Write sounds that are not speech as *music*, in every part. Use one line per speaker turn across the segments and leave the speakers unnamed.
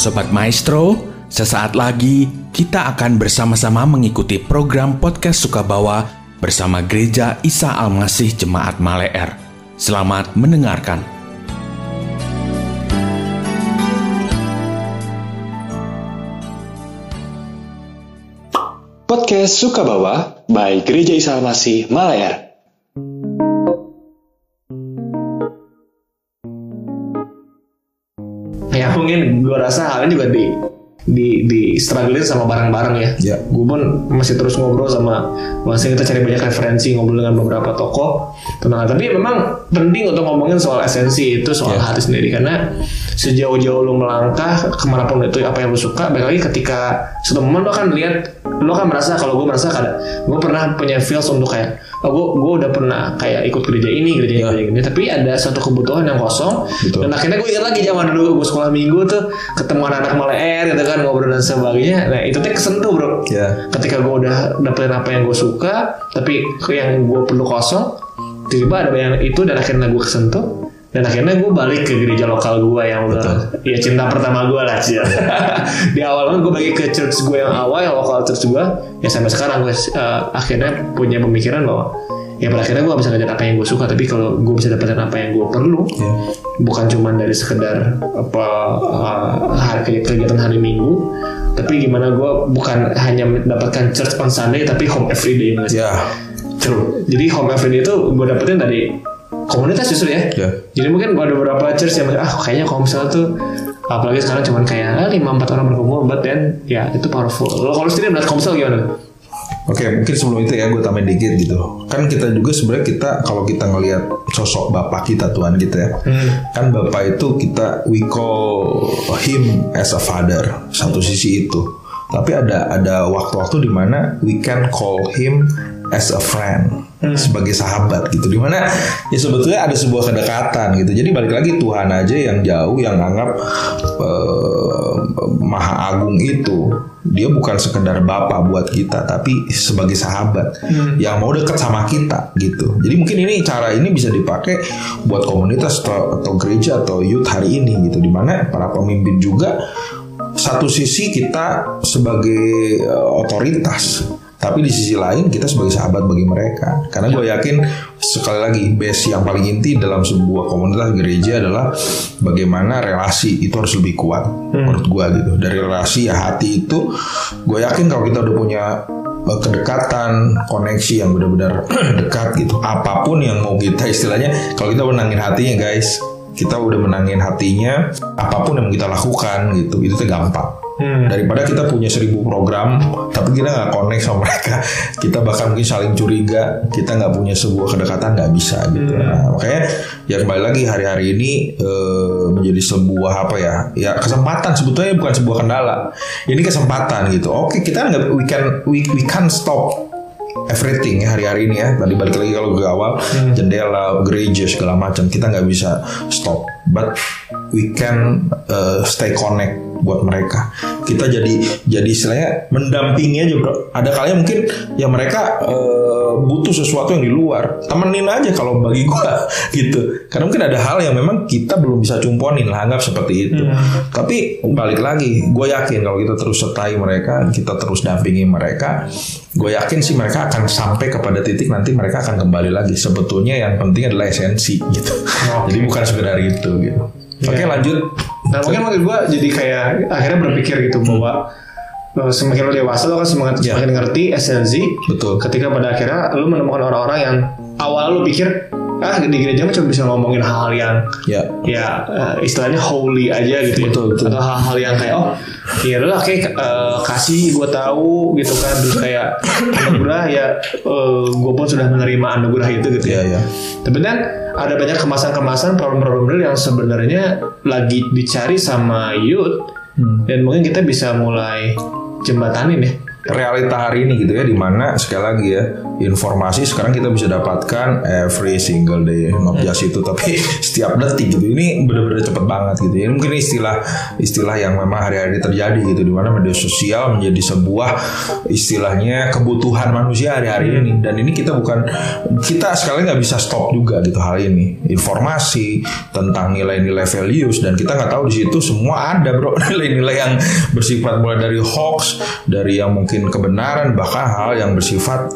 Sobat Maestro, sesaat lagi kita akan bersama-sama mengikuti program podcast Sukabawa bersama Gereja Isa Almasih Jemaat Maleer. Selamat mendengarkan.
Podcast Sukabawa by Gereja Isa Almasih Maleer.
Mungkin gue rasa hal ini juga di di di struggling sama bareng-bareng ya.
Ya.
Gue pun masih terus ngobrol sama masih kita cari banyak referensi ngobrol dengan beberapa tokoh tentang. Tapi memang penting untuk ngomongin soal esensi itu soal
Ya.
hati sendiri karena sejauh-jauh lu melangkah ke mana pun itu apa yang lu suka, balik lagi ketika suatu momen lo kan lihat lo kan merasa kalau gue merasa kadang gue pernah punya feels untuk kayak oh gue gue udah pernah kayak ikut gereja ini gereja ini,
Ya.
gereja ini tapi ada satu kebutuhan yang kosong
Betul.
dan akhirnya gue ingat lagi zaman dulu gue sekolah minggu tuh ketemu anak-anak Maleer gitu kan ngobrol dan sebagainya nah itu tuh kesentuh bro
Ya.
ketika gue udah dapetin apa yang gue suka tapi yang gue perlu kosong tiba-tiba ada yang itu dan akhirnya gue kesentuh dan akhirnya gue balik ke gereja lokal gue yang udah ya cinta pertama gue lah sih *laughs* di awal gue balik ke church gue yang awal yang lokal church gue ya sampai sekarang gue eh, akhirnya punya pemikiran bahwa ya pada akhirnya gue bisa ngajarin apa yang gue suka tapi kalau gue bisa dapetin apa yang gue perlu
Ya.
bukan cuma dari sekedar apa uh, hari kegiatan hari minggu tapi gimana gue bukan hanya mendapatkan church on Sunday tapi home every day mas.
Ya.
True. Jadi home every day itu gue dapetin dari komunitas justru ya.
Ya.
Jadi mungkin ada beberapa church yang ah kayaknya kalau misalnya tuh apalagi sekarang cuman kayak ah, lima empat orang berkumpul, but then ya itu powerful. Lo kalau sendiri melihat komsel gimana?
Oke, mungkin sebelum itu ya gue tambahin dikit gitu. Kan kita juga sebenarnya kita kalau kita ngelihat sosok bapak kita Tuhan kita ya. Kan bapak itu kita we call him as a father. Satu sisi itu. Tapi ada ada waktu-waktu di mana we can call him as a friend sebagai sahabat gitu. Di mana ya sebetulnya ada sebuah kedekatan gitu. Jadi balik lagi Tuhan aja yang jauh yang anggap eh, maha agung itu dia bukan sekedar bapak buat kita tapi sebagai sahabat yang mau dekat sama kita gitu. Jadi mungkin ini cara ini bisa dipakai buat komunitas atau, atau gereja atau youth hari ini gitu. Di mana para pemimpin juga satu sisi kita sebagai eh, otoritas tapi di sisi lain kita sebagai sahabat bagi mereka. Karena gue yakin sekali lagi base yang paling inti dalam sebuah komunitas gereja adalah bagaimana relasi itu harus lebih kuat menurut gue gitu. Dari relasi ya hati itu gue yakin kalau kita udah punya eh, kedekatan koneksi yang benar-benar *clears throat* dekat gitu apa pun yang mau kita istilahnya kalau kita menangin hatinya guys kita udah menangin hatinya apa pun yang kita lakukan gitu itu tuh gampang daripada kita punya seribu program tapi kita nggak connect sama mereka *laughs* kita bahkan mungkin saling curiga kita nggak punya sebuah kedekatan nggak bisa gitu. Nah, makanya ya kembali lagi hari-hari ini eh, menjadi sebuah apa ya ya kesempatan sebetulnya bukan sebuah kendala. Ini kesempatan gitu. Oke kita nggak we can we, we can't stop everything ya hari-hari ini ya. Tadi balik lagi kalau ke awal jendela gereja segala macam kita nggak bisa stop but we can uh, stay connect buat mereka. Kita jadi jadi istilahnya mendampingi aja bro. Ada kalanya mungkin ya mereka uh, butuh sesuatu yang di luar temenin aja kalau bagi gua *laughs* gitu. Karena mungkin ada hal yang memang kita belum bisa cumponin lah anggap seperti itu. Tapi balik lagi gue yakin kalau kita terus sertai mereka kita terus dampingi mereka gue yakin sih mereka akan sampai kepada titik nanti mereka akan kembali lagi. Sebetulnya yang penting adalah esensi gitu. *laughs* Jadi bukan sekedar itu gitu oke
Iya.
lanjut
Nah mungkin menurut gue jadi kayak akhirnya berpikir gitu bahwa eh, semakin lo dewasa lo kan semakin,
Ya.
semakin ngerti esensi.
Betul.
Ketika pada akhirnya lo menemukan orang-orang yang awal lo pikir ah di gereja mah cuma bisa ngomongin hal-hal yang
ya
ya eh, istilahnya holy aja gitu ya.
Betul, betul.
atau hal-hal yang kayak oh ya udah kayak eh, kasih gue tahu gitu kan terus kayak anugerah ya gue pun sudah menerima anugerah itu gitu
ya ya
tapi kan ada banyak kemasan-kemasan problem-problem real yang sebenarnya lagi dicari sama youth dan mungkin kita bisa mulai jembatanin ya.
realita hari ini gitu ya di mana sekali lagi ya informasi sekarang kita bisa dapatkan every single day. Not just itu tapi *laughs* setiap detik gitu. Ini benar-benar cepet banget gitu. Ya mungkin istilah istilah yang memang hari-hari terjadi gitu di mana media sosial menjadi sebuah istilahnya kebutuhan manusia hari-hari ini. Dan ini kita bukan kita sekali nggak bisa stop juga gitu hal ini. Informasi tentang nilai-nilai values dan kita nggak tahu di situ semua ada bro. *laughs* Nilai-nilai yang bersifat mulai dari hoax dari yang mungkin kebenaran bahkan hal yang bersifat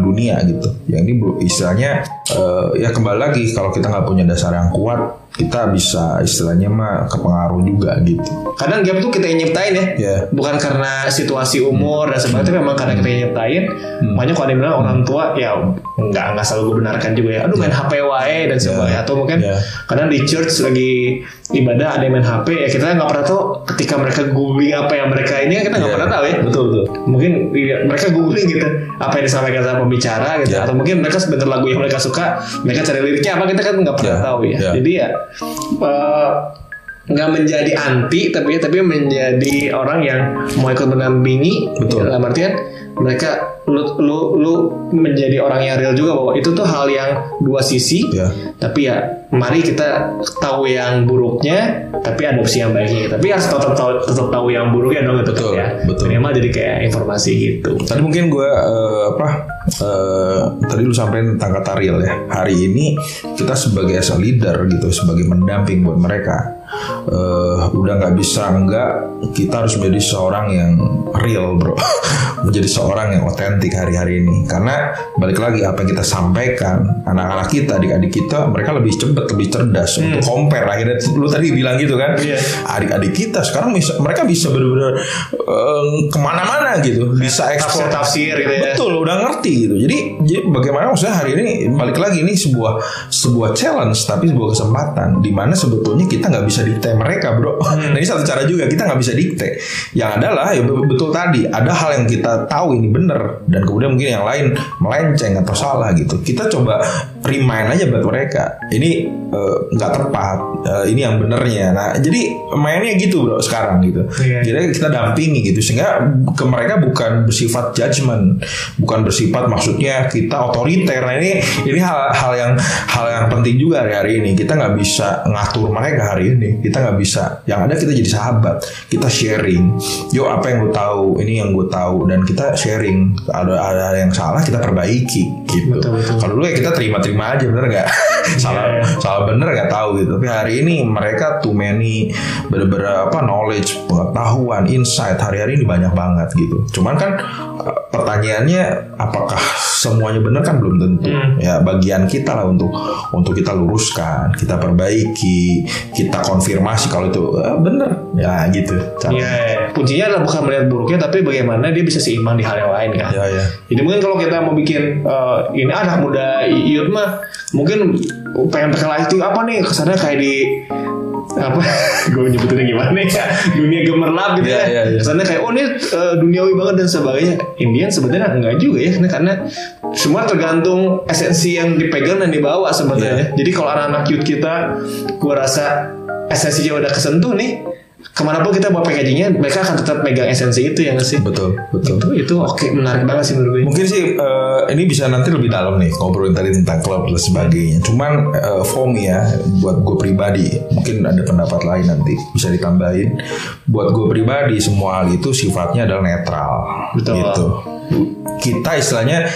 dunia gitu. Yang ini istilahnya eh, ya kembali lagi kalau kita nggak punya dasar yang kuat kita bisa istilahnya mah kepengaruh juga gitu.
Kadang game tuh kita yang nyiptain ya.
Ya.
bukan karena situasi umur dan sebagainya tapi memang karena kita yang nyiptain. Makanya kalau ada yang bilang orang tua ya nggak nggak selalu gue benarkan juga ya. Aduh main HP wae dan sebagainya. Atau mungkin
Ya.
kadang di church lagi ibadah ada yang main HP ya kita nggak pernah tahu ketika mereka googling apa yang mereka ini kan kita nggak
Ya.
pernah tahu ya.
Betul betul.
Mungkin iya, mereka googling gitu apa yang disampaikan sama pembicara gitu.
Ya.
atau mungkin mereka sebentar lagu yang mereka suka mereka cari liriknya apa kita kan nggak pernah
Ya.
tahu ya.
Ya.
jadi ya eh, nggak menjadi anti tapi tapi menjadi orang yang mau ikut mendampingi
Betul.
dalam artian mereka lu lu lu menjadi orang yang real juga bahwa itu tuh hal yang dua sisi
Ya.
tapi ya mari kita tahu yang buruknya tapi adopsi yang baiknya tapi harus tetap tahu tetap tahu yang buruknya dong tetap
Betul,
ya
betul.
minimal jadi kayak informasi gitu
Tadi mungkin gue eh, apa eh, tadi lu sampein tentang kata real ya. Hari ini kita sebagai as leader gitu, sebagai mendamping buat mereka, eh, udah nggak bisa enggak kita harus menjadi seorang yang real bro, *laughs* menjadi seorang yang otentik hari-hari ini. Karena balik lagi apa yang kita sampaikan, anak-anak kita, adik-adik kita, mereka lebih cepat, lebih cerdas untuk compare. Akhirnya lu tadi bilang gitu kan,
Iya.
adik-adik kita sekarang bisa, mereka bisa benar-benar eh, ke mana-mana gitu, bisa ekspor
tafsir-tafsir gitu ya
Betul, udah ngerti gitu. Jadi, jadi bagaimana maksudnya hari ini balik lagi ini sebuah sebuah challenge tapi sebuah kesempatan di mana sebetulnya kita nggak bisa dikte mereka, bro. *laughs* Nah ini satu cara juga kita nggak bisa dikte. Yang adalah ya be- betul tadi ada hal yang kita tahu ini benar dan kemudian mungkin yang lain melenceng atau salah gitu. Kita coba remind aja buat mereka. Ini eh, nggak tepat. Eh, ini yang benernya. Nah jadi mainnya gitu bro sekarang gitu.
Iya.
Jadi kita dampingi gitu sehingga ke mereka bukan bersifat judgement, bukan bersifat maksudnya kita otoriter. Nah ini ini hal hal yang hal yang penting juga hari hari ini. Kita nggak bisa ngatur mereka hari ini. Kita nggak bisa. Yang ada kita jadi sahabat. Kita sharing. Yo apa yang gue tahu, ini yang gue tahu dan kita sharing. Ada ada yang salah kita perbaiki gitu. Kalau dulu ya kita terima-terima aja bener nggak? *laughs* salah
Iya.
salah bener nggak tahu gitu. Tapi hari ini mereka too many beberapa knowledge, pengetahuan, insight hari-hari ini banyak banget gitu. Cuman kan eh, pertanyaannya apakah semuanya benar kan belum tentu.
Hmm.
Ya bagian kita lah untuk untuk kita luruskan, kita perbaiki, kita konfirmasi kalau itu eh, bener. Ya gitu.
Iya, kuncinya adalah bukan melihat buruknya, tapi bagaimana dia bisa seimbang di hal yang lain kan.
Ya ya.
Jadi mungkin kalau kita mau bikin eh, ini anak muda youth mah mungkin pengen pakai lighting apa nih kesannya kayak di apa *laughs* gue nyebutinnya gimana ya dunia gemerlap gitu
Iya,
ya
iya, iya.
kesannya kayak oh ini eh, duniawi banget dan sebagainya Indian sebenarnya enggak juga ya karena, karena semua tergantung esensi yang dipegang dan dibawa sebenarnya jadi kalau anak-anak youth kita gue rasa esensinya udah kesentuh nih ke mana pun kita bawa packagingnya mereka akan tetap megang esensi itu ya nggak sih
Betul, betul.
itu itu oke menarik banget sih menurut gue
Mungkin sih eh, ini bisa nanti lebih dalam nih ngobrolin tadi tentang klub dan sebagainya. Cuman eh, for me ya, buat gue pribadi, mungkin ada pendapat lain nanti bisa ditambahin. Buat gue pribadi semua hal itu sifatnya adalah netral.
Betul.
Gitu. Kita istilahnya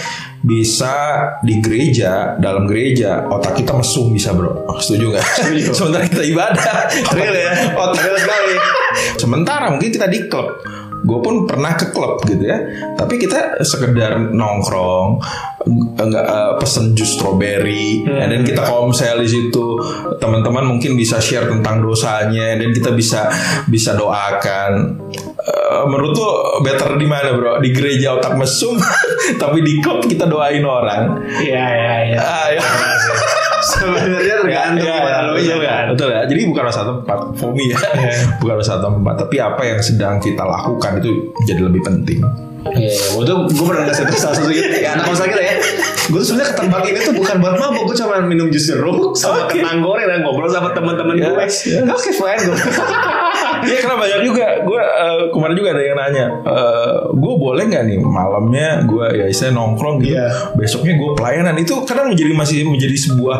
bisa di gereja dalam gereja otak kita mesum bisa bro. Setuju nggak? *laughs* Sementara kita ibadah.
Real ya?
Otak
sekali.
Sementara mungkin kita di klub. Gue pun pernah ke klub gitu ya. Tapi kita sekedar nongkrong Enggak eh, pesen jus strawberry
Hmm.
Dan kita komsel di situ. Teman-teman mungkin bisa share tentang dosanya Dan kita bisa bisa doakan Eh, Menurut tuh better di mana bro? Di gereja otak mesum *laughs* Tapi di klub kita doain orang
Iya iya iya.
Ah, ya.
Sebenarnya tergantung
Ya, ya,
lu nya kan.
betul ya. Jadi bukan masalah tempat, for me ya.
Iya. *laughs*
bukan masalah tempat, tapi apa yang sedang kita lakukan itu jadi lebih penting.
Iya, gue tuh gue pernah ngasih salah satu gitu, ya anak kosan kita ya. Gue tuh sebenarnya ke tempat ini tuh bukan buat mabuk, gue cuma minum jus jeruk sama
Oke.
kentang goreng dan ngobrol sama teman-teman gue.
Yes, yes.
Oke fine gue.
Iya karena banyak juga. Gue uh, kemarin juga ada yang nanya uh, gue boleh nggak nih malamnya gue ya saya nongkrong gitu
Iya.
besoknya gue pelayanan? Itu kadang menjadi masih menjadi sebuah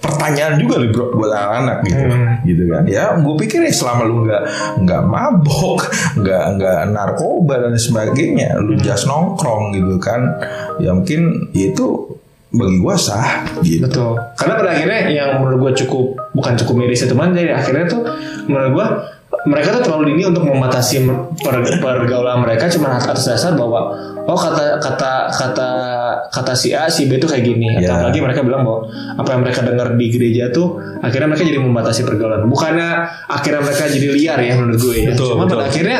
pertanyaan juga nih bro buat anak-anak gitu. Gitu kan. Ya gue pikir ya selama lu nggak nggak mabok nggak nggak narkoba dan sebagainya lu just nongkrong gitu kan ya mungkin itu bagi gue sah gitu.
Betul. Karena pada akhirnya yang menurut gue cukup bukan cukup miris ya teman, jadi akhirnya tuh menurut gue mereka tuh terlalu dini untuk membatasi per- pergaulan mereka cuma atas dasar bahwa oh kata kata kata kata si A si B itu kayak gini atau
Ya.
apalagi mereka bilang bahwa apa yang mereka dengar di gereja tuh akhirnya mereka jadi membatasi pergaulan bukannya akhirnya mereka jadi liar ya menurut gue ya
Betul,
cuma
betul.
pada akhirnya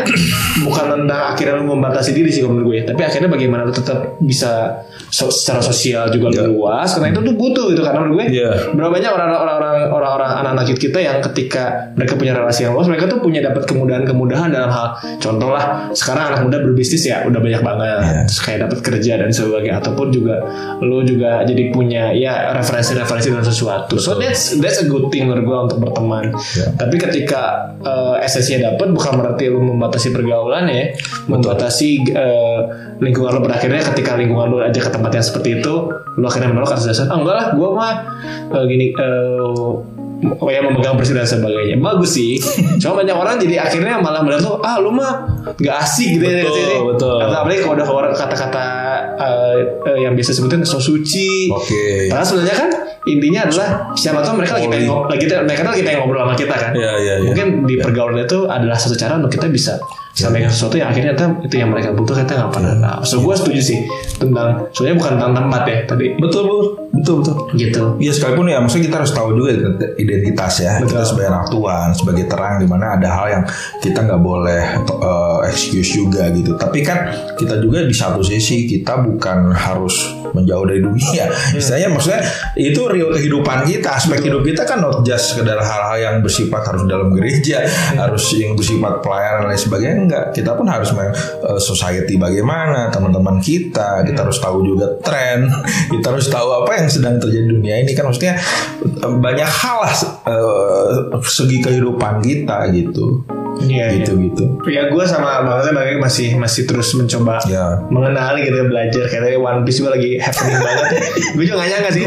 bukan tentang akhirnya lu membatasi diri sih menurut gue tapi akhirnya bagaimana lu tetap bisa so- secara sosial juga
Ya.
luas karena itu tuh butuh gitu karena menurut gue
Iya.
berapa banyak orang-orang orang-orang anak-anak kita yang ketika mereka punya relasi yang luas mereka tuh punya dapat kemudahan-kemudahan dalam hal contoh lah sekarang anak muda berbisnis ya udah banyak banget.
Iya.
Terus kayak dapat kerja dan sebagainya ataupun juga lu juga jadi punya ya referensi-referensi dalam sesuatu. So that's that's a good thing menurut gue untuk berteman.
Iya.
tapi ketika eh, esensinya dapat bukan berarti lu membatasi pergaulan ya membatasi eh, lingkungan lu pada akhirnya ketika lingkungan lu aja ke tempat yang seperti itu lu akhirnya menolak atas dasar oh enggak lah gue mah eh, gini eh, oh ya memegang bersih dan sebagainya bagus sih *laughs* cuma banyak orang jadi akhirnya malah melihat tuh ah lu mah gak asik gitu ya
Betul,
sih.
betul.
Atau apalagi kalau udah orang kata-kata eh, eh, yang biasa sebutin so suci
Oke.
Padahal sebenarnya kan intinya adalah siapa tahu mereka lagi pengen ngobrol, lagi mereka lagi pengen ngobrol sama kita kan.
Iya, iya, iya.
Mungkin di pergaulan itu adalah satu cara untuk kita bisa sampaikan sesuatu yang akhirnya ternyata itu yang mereka butuh kita nggak pernah. Tahu. So gue setuju sih tentang sebenarnya bukan tentang tempat ya tadi
betul bu. Betul betul.
Gitu.
Iya sekalipun ya maksudnya kita harus tahu juga identitas ya.
Betul.
kita sebagai anak Tuhan sebagai terang di mana ada hal yang kita nggak boleh uh, excuse juga gitu. Tapi kan kita juga di satu sisi kita bukan harus menjauh dari dunia. Istilahnya maksudnya itu real kehidupan kita. Aspek hidup kita kan not just sekedar hal-hal yang bersifat harus dalam gereja harus yang bersifat pelayanan dan lain sebagainya enggak. Kita pun harus uh, society bagaimana teman-teman kita. Kita harus tahu juga tren. *laughs* Kita harus tahu apa yang sedang terjadi di dunia ini. Kan maksudnya uh, banyak hal lah uh, segi kehidupan kita gitu
Iya.
gitu
iya.
gitu
Ya gue sama Bang Zai bagi masih masih terus mencoba
Ya.
mengenali gitu belajar kayak One Piece gue lagi happening banget. gue juga gak nyangka sih,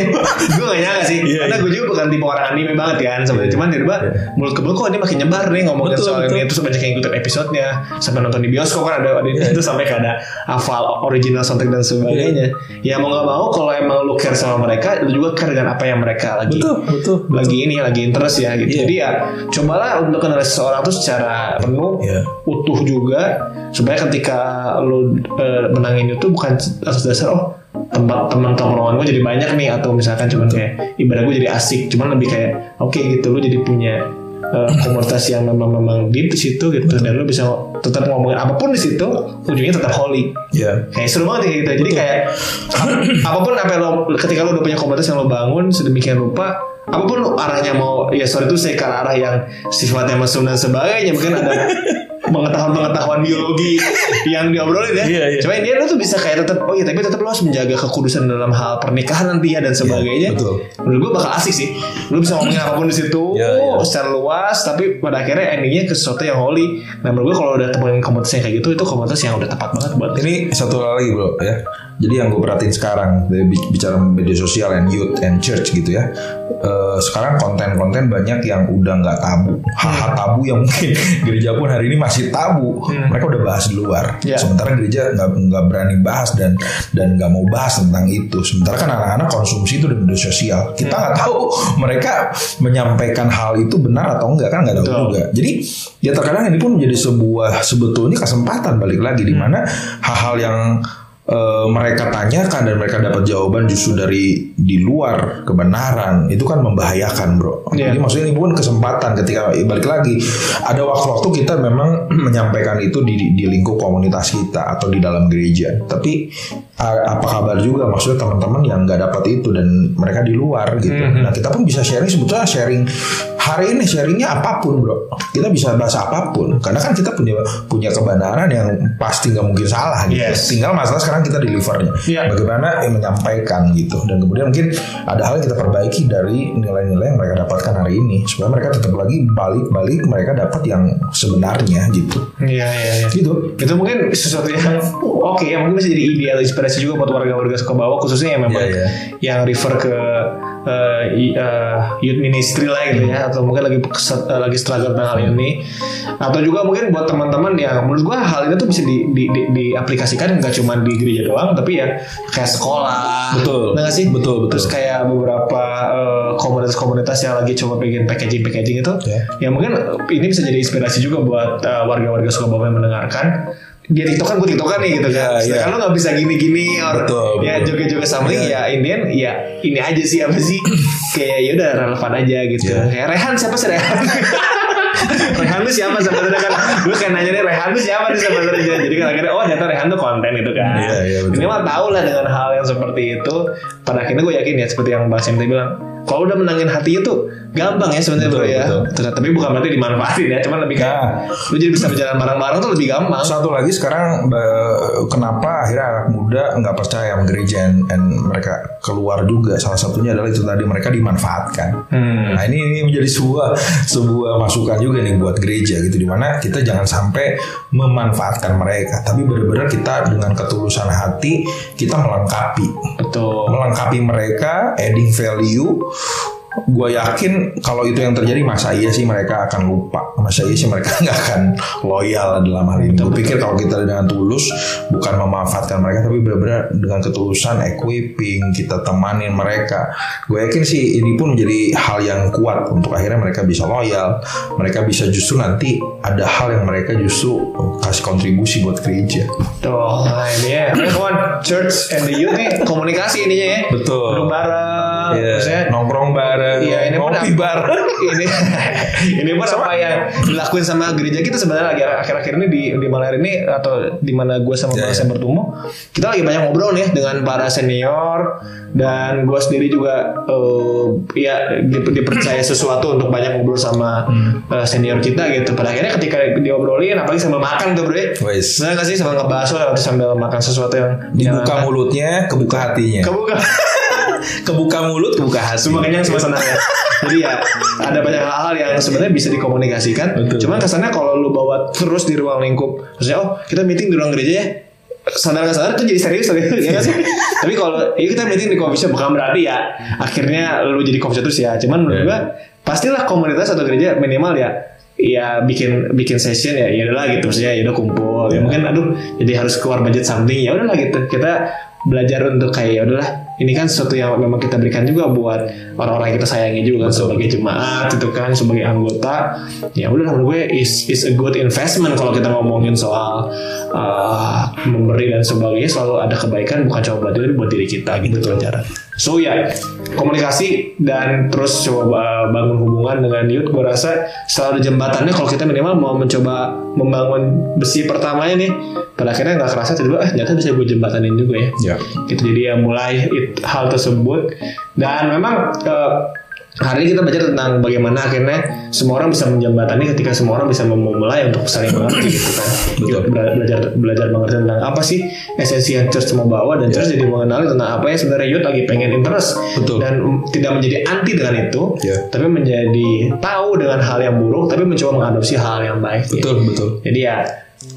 gue gak nyangka sih.
Iya,
Karena
iya.
gue juga bukan tipe orang anime banget kan sebenarnya.
Iya.
Cuman tiba-tiba mulut ke mulut kok ini makin nyebar nih ngomongin
Betul,
soal
betul.
ini terus banyak yang ikutin episodenya sampai nonton di bioskop kan ada, ada
Iya.
itu sampai ada hafal original soundtrack dan sebagainya. Ya mau gak mau kalau emang lu care sama mereka, lu juga care dengan apa yang mereka lagi
betul betul
lagi ini lagi interest ya gitu.
Iya.
Jadi ya cobalah untuk kenal seseorang tuh secara penuh,
Iya.
utuh juga. Supaya ketika lo eh, menangin itu bukan atas dasar oh tempat teman tongkrongan gue jadi banyak nih atau misalkan cuman kayak ibarat gue jadi asik cuman lebih kayak oke gitu lo jadi punya eh, komunitas yang memang memang deep di situ gitu dan lo bisa tetap ngomongin apa pun di situ ujungnya tetap holy.
Ya
kayak seru banget ya gitu. Jadi kayak ap- apa pun apa lo ketika lo udah punya komunitas yang lo bangun sedemikian rupa apa pun arahnya mau ya sorry itu saya ke arah yang sifatnya mesum dan sebagainya mungkin ada pengetahuan-pengetahuan biologi yang diobrolin ya.
Iya, iya.
Cuma ini lo tuh bisa kayak tetap oh iya tapi tetap lo harus menjaga kekudusan dalam hal pernikahan nanti ya dan sebagainya.
betul.
Menurut gue bakal asik sih. Lo bisa ngomongin apa pun di situ
Iya, iya.
secara luas tapi pada akhirnya endingnya ke sesuatu yang holy. Nah menurut gue kalau udah temuin komunitas yang kayak gitu itu komunitas yang udah tepat banget buat
Ini satu hal lagi bro ya. Jadi yang gue perhatiin sekarang dari bi- bicara media sosial and youth and church gitu ya. Eh, sekarang konten-konten banyak yang udah nggak tabu, hal-hal tabu yang mungkin *laughs* gereja pun hari ini masih tabu. Mereka udah bahas di luar.
Ya.
Sementara gereja nggak nggak berani bahas dan dan nggak mau bahas tentang itu. Sementara kan anak-anak konsumsi itu di media sosial. Kita nggak tahu mereka menyampaikan hal itu benar atau enggak kan nggak tahu
Betul.
juga. Jadi ya terkadang ini pun menjadi sebuah sebetulnya kesempatan balik lagi di mana hal-hal yang eh, mereka tanyakan dan mereka dapat jawaban justru dari di luar kebenaran itu kan membahayakan bro.
Iya.
Jadi maksudnya ini pun kesempatan ketika balik lagi ada waktu-waktu kita memang *clears throat* menyampaikan itu di, di lingkup komunitas kita atau di dalam gereja. Tapi apa kabar juga maksudnya teman-teman yang nggak dapat itu dan mereka di luar gitu. Nah kita pun bisa sharing sebetulnya sharing hari ini sharingnya apa pun bro. Kita bisa bahas apa pun. Karena kan kita punya punya kebenaran yang pasti nggak mungkin salah gitu.
Yes.
tinggal masalah sekarang kita delivernya.
Iya.
bagaimana yang menyampaikan gitu. Dan kemudian mungkin ada hal yang kita perbaiki dari nilai-nilai yang mereka dapatkan hari ini. Supaya mereka tetap lagi balik-balik mereka dapat yang sebenarnya gitu.
Iya iya iya.
gitu.
Itu mungkin sesuatu yang oke ya. Mungkin bisa jadi ide atau inspirasi juga buat warga-warga Sukabawah khususnya yang memang
Iya, iya.
yang refer ke i- eh, youth ministry lah gitu ya atau mungkin lagi keset- eh, lagi struggle tentang hal ini atau juga mungkin buat teman-teman yang menurut gua hal ini tuh bisa di, di, di- diaplikasikan nggak cuma di gereja doang tapi ya kayak sekolah
Betul.
Nggak sih
Betul, betul.
terus kayak beberapa eh, komunitas-komunitas yang lagi coba bikin packaging-packaging itu
Ya.
ya mungkin ini bisa jadi inspirasi juga buat eh, warga-warga Sukabumi yang mendengarkan dia tiktokan gue tiktokan nih gitu kan.
Ya, ya.
kalau nggak bisa gini-gini or
Betul,
ya joget-joget sampling
Ya.
ya Indian ya ini aja sih apa sih? *coughs* Kayak ya udah relevan aja gitu.
Ya.
kayak Rehan siapa sih Rehan? *laughs* Rehan tuh siapa? Sebenarnya kan. Gue kayak nanya nih Rehan tuh siapa nih sebenarnya jadi kan akhirnya oh ternyata Rehan tuh konten itu kan.
Iya, iya, betul.
ini mah tau lah dengan hal yang seperti itu. Pada akhirnya gue yakin ya seperti yang Mbak Sinti bilang kalau udah menangin hatinya tuh gampang ya sebenarnya bro ya
betul.
Tapi bukan berarti dimanfaatin ya cuman lebih kayak
Nah.
lu jadi bisa berjalan bareng-bareng tuh lebih gampang
Satu lagi sekarang kenapa akhirnya anak muda nggak percaya sama gereja and, and mereka keluar juga salah satunya adalah itu tadi mereka dimanfaatkan.
Hmm.
Nah ini, ini menjadi sebuah sebuah masukan juga nih buat gereja gitu di mana kita jangan sampai memanfaatkan mereka tapi benar-benar kita dengan ketulusan hati kita melengkapi
betul
melengkapi mereka adding value gue yakin kalau itu yang terjadi masa iya sih mereka akan lupa masa iya sih mereka *laughs* nggak akan loyal dalam hal ini gue pikir kalau kita dengan tulus bukan memanfaatkan mereka tapi benar-benar dengan ketulusan equipping kita temanin mereka gue yakin sih ini pun menjadi hal yang kuat untuk akhirnya mereka bisa loyal mereka bisa justru nanti ada hal yang mereka justru kasih kontribusi buat gereja
Tuh, nah ini ya. Kawan church and the youth nih komunikasi ininya ya.
Betul.
Duduk bareng. Maksudnya
nongkrong bareng
Iya ini
ngopi bareng. *laughs*
Ini ini pun apa yang dilakuin sama gereja kita sebenarnya lagi akhir-akhir ini di di Malayar ini atau di mana gue sama Mas
ya.
yang bertumbuh kita lagi banyak ngobrol nih dengan para senior dan gue sendiri juga eh, ya di- dipercaya sesuatu untuk banyak ngobrol sama
Hmm.
eh, senior kita gitu. Pada akhirnya ketika diobrolin apalagi sambil makan tuh bro ya.
Wes.
Bener gak sih? Sambil ngebahas atau sambil makan sesuatu yang
dibuka
yang-
mulutnya kebuka hatinya.
Kebuka *laughs*
kebuka mulut kebuka hati
semua kenyang semua senang ya. Jadi ya ada banyak hal-hal yang sebenarnya bisa dikomunikasikan.
Betul.
Cuman kesannya kalau lu bawa terus di ruang lingkup, maksudnya oh kita meeting di ruang gereja ya. Sadar nggak sadar itu jadi serius tuh, ya sih? Tapi kalau ya kita meeting di coffee shop bukan berarti ya akhirnya lu jadi coffee shop terus ya. Cuman menurut
Iya.
gua pastilah komunitas atau gereja minimal ya ya bikin bikin session ya ya udahlah gitu maksudnya ya udah kumpul ya mungkin aduh jadi harus keluar budget something ya udahlah gitu kita belajar untuk kayak ya udahlah ini kan sesuatu yang memang kita berikan juga buat orang-orang yang kita sayangi juga kan sebagai jemaat itu kan sebagai anggota. Ya udah menurut gue is is a good investment kalau kita ngomongin soal uh, memberi dan sebagainya. Selalu ada kebaikan bukan cuma buat diri buat diri kita gitu pelajaran so ya komunikasi dan terus coba uh, bangun hubungan dengan youth gue rasa selalu ada jembatannya kalau kita minimal mau mencoba membangun besi pertamanya nih pada akhirnya nggak kerasa tiba-tiba eh ternyata bisa gue jembatanin juga ya.
Ya.
Gitu jadi ya mulai it- hal tersebut. Dan memang eh, hari ini kita belajar tentang bagaimana akhirnya semua orang bisa menjembatani ketika semua orang bisa mem- memulai untuk saling mengerti gitu kan
Betul.
Bela- belajar belajar mengerti tentang apa sih esensi yang church mau bawa dan church jadi mengenali tentang apa yang sebenarnya youth lagi pengen interest
Betul.
dan tidak menjadi anti dengan itu
Ya.
tapi menjadi tahu dengan hal yang buruk tapi mencoba mengadopsi hal yang baik
betul betul
jadi ya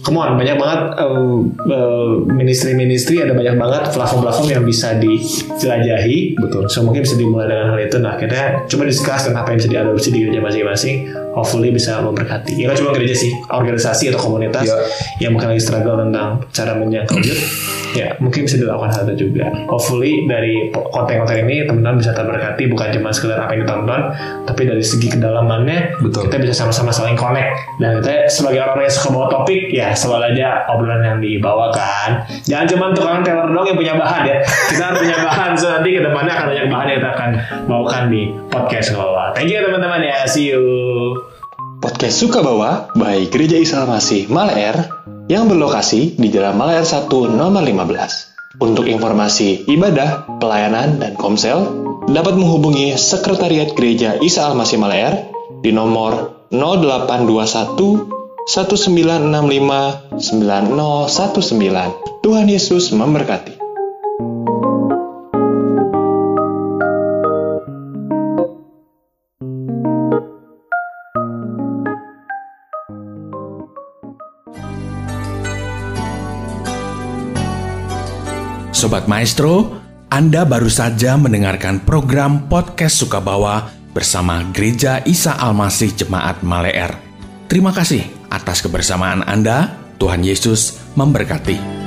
Come on, banyak banget eh, eh, ministry-ministry ada banyak banget platform-platform yang bisa dijelajahi.
Betul.
So mungkin bisa dimulai dengan hal itu. Nah akhirnya coba discuss tentang apa yang bisa diadopsi di gereja masing-masing. Hopefully bisa memberkati. Ya kan cuma gereja sih, organisasi atau komunitas
Ya.
yang mungkin lagi struggle tentang cara menjangkau youth. *clears throat* Ya mungkin bisa dilakukan hal itu juga. Hopefully dari konten-konten ini teman-teman bisa terberkati bukan cuma sekedar apa yang ditonton, tapi dari segi kedalamannya
Betul.
kita bisa sama-sama saling connect dan kita sebagai orang-orang yang suka bawa topik ya selalu aja obrolan yang dibawakan jangan cuma tukang teller dong yang punya bahan ya. Kita harus punya bahan so nanti ke depannya akan banyak bahan yang kita akan bawakan di podcast bawah thank you teman-teman ya. See you.
Podcast Suka Bawa by Gereja Isa Masih Malaer yang berlokasi di Jalan Malaer 1 nomor 15. Untuk informasi ibadah, pelayanan, dan komsel, dapat menghubungi Sekretariat Gereja Isa Al-Masih Malaer di nomor 0821 1965 9019. Tuhan Yesus memberkati.
Sobat Maestro, Anda baru saja mendengarkan program podcast Sukabawa bersama Gereja Isa Almasih Jemaat Maleer. Terima kasih atas kebersamaan Anda. Tuhan Yesus memberkati.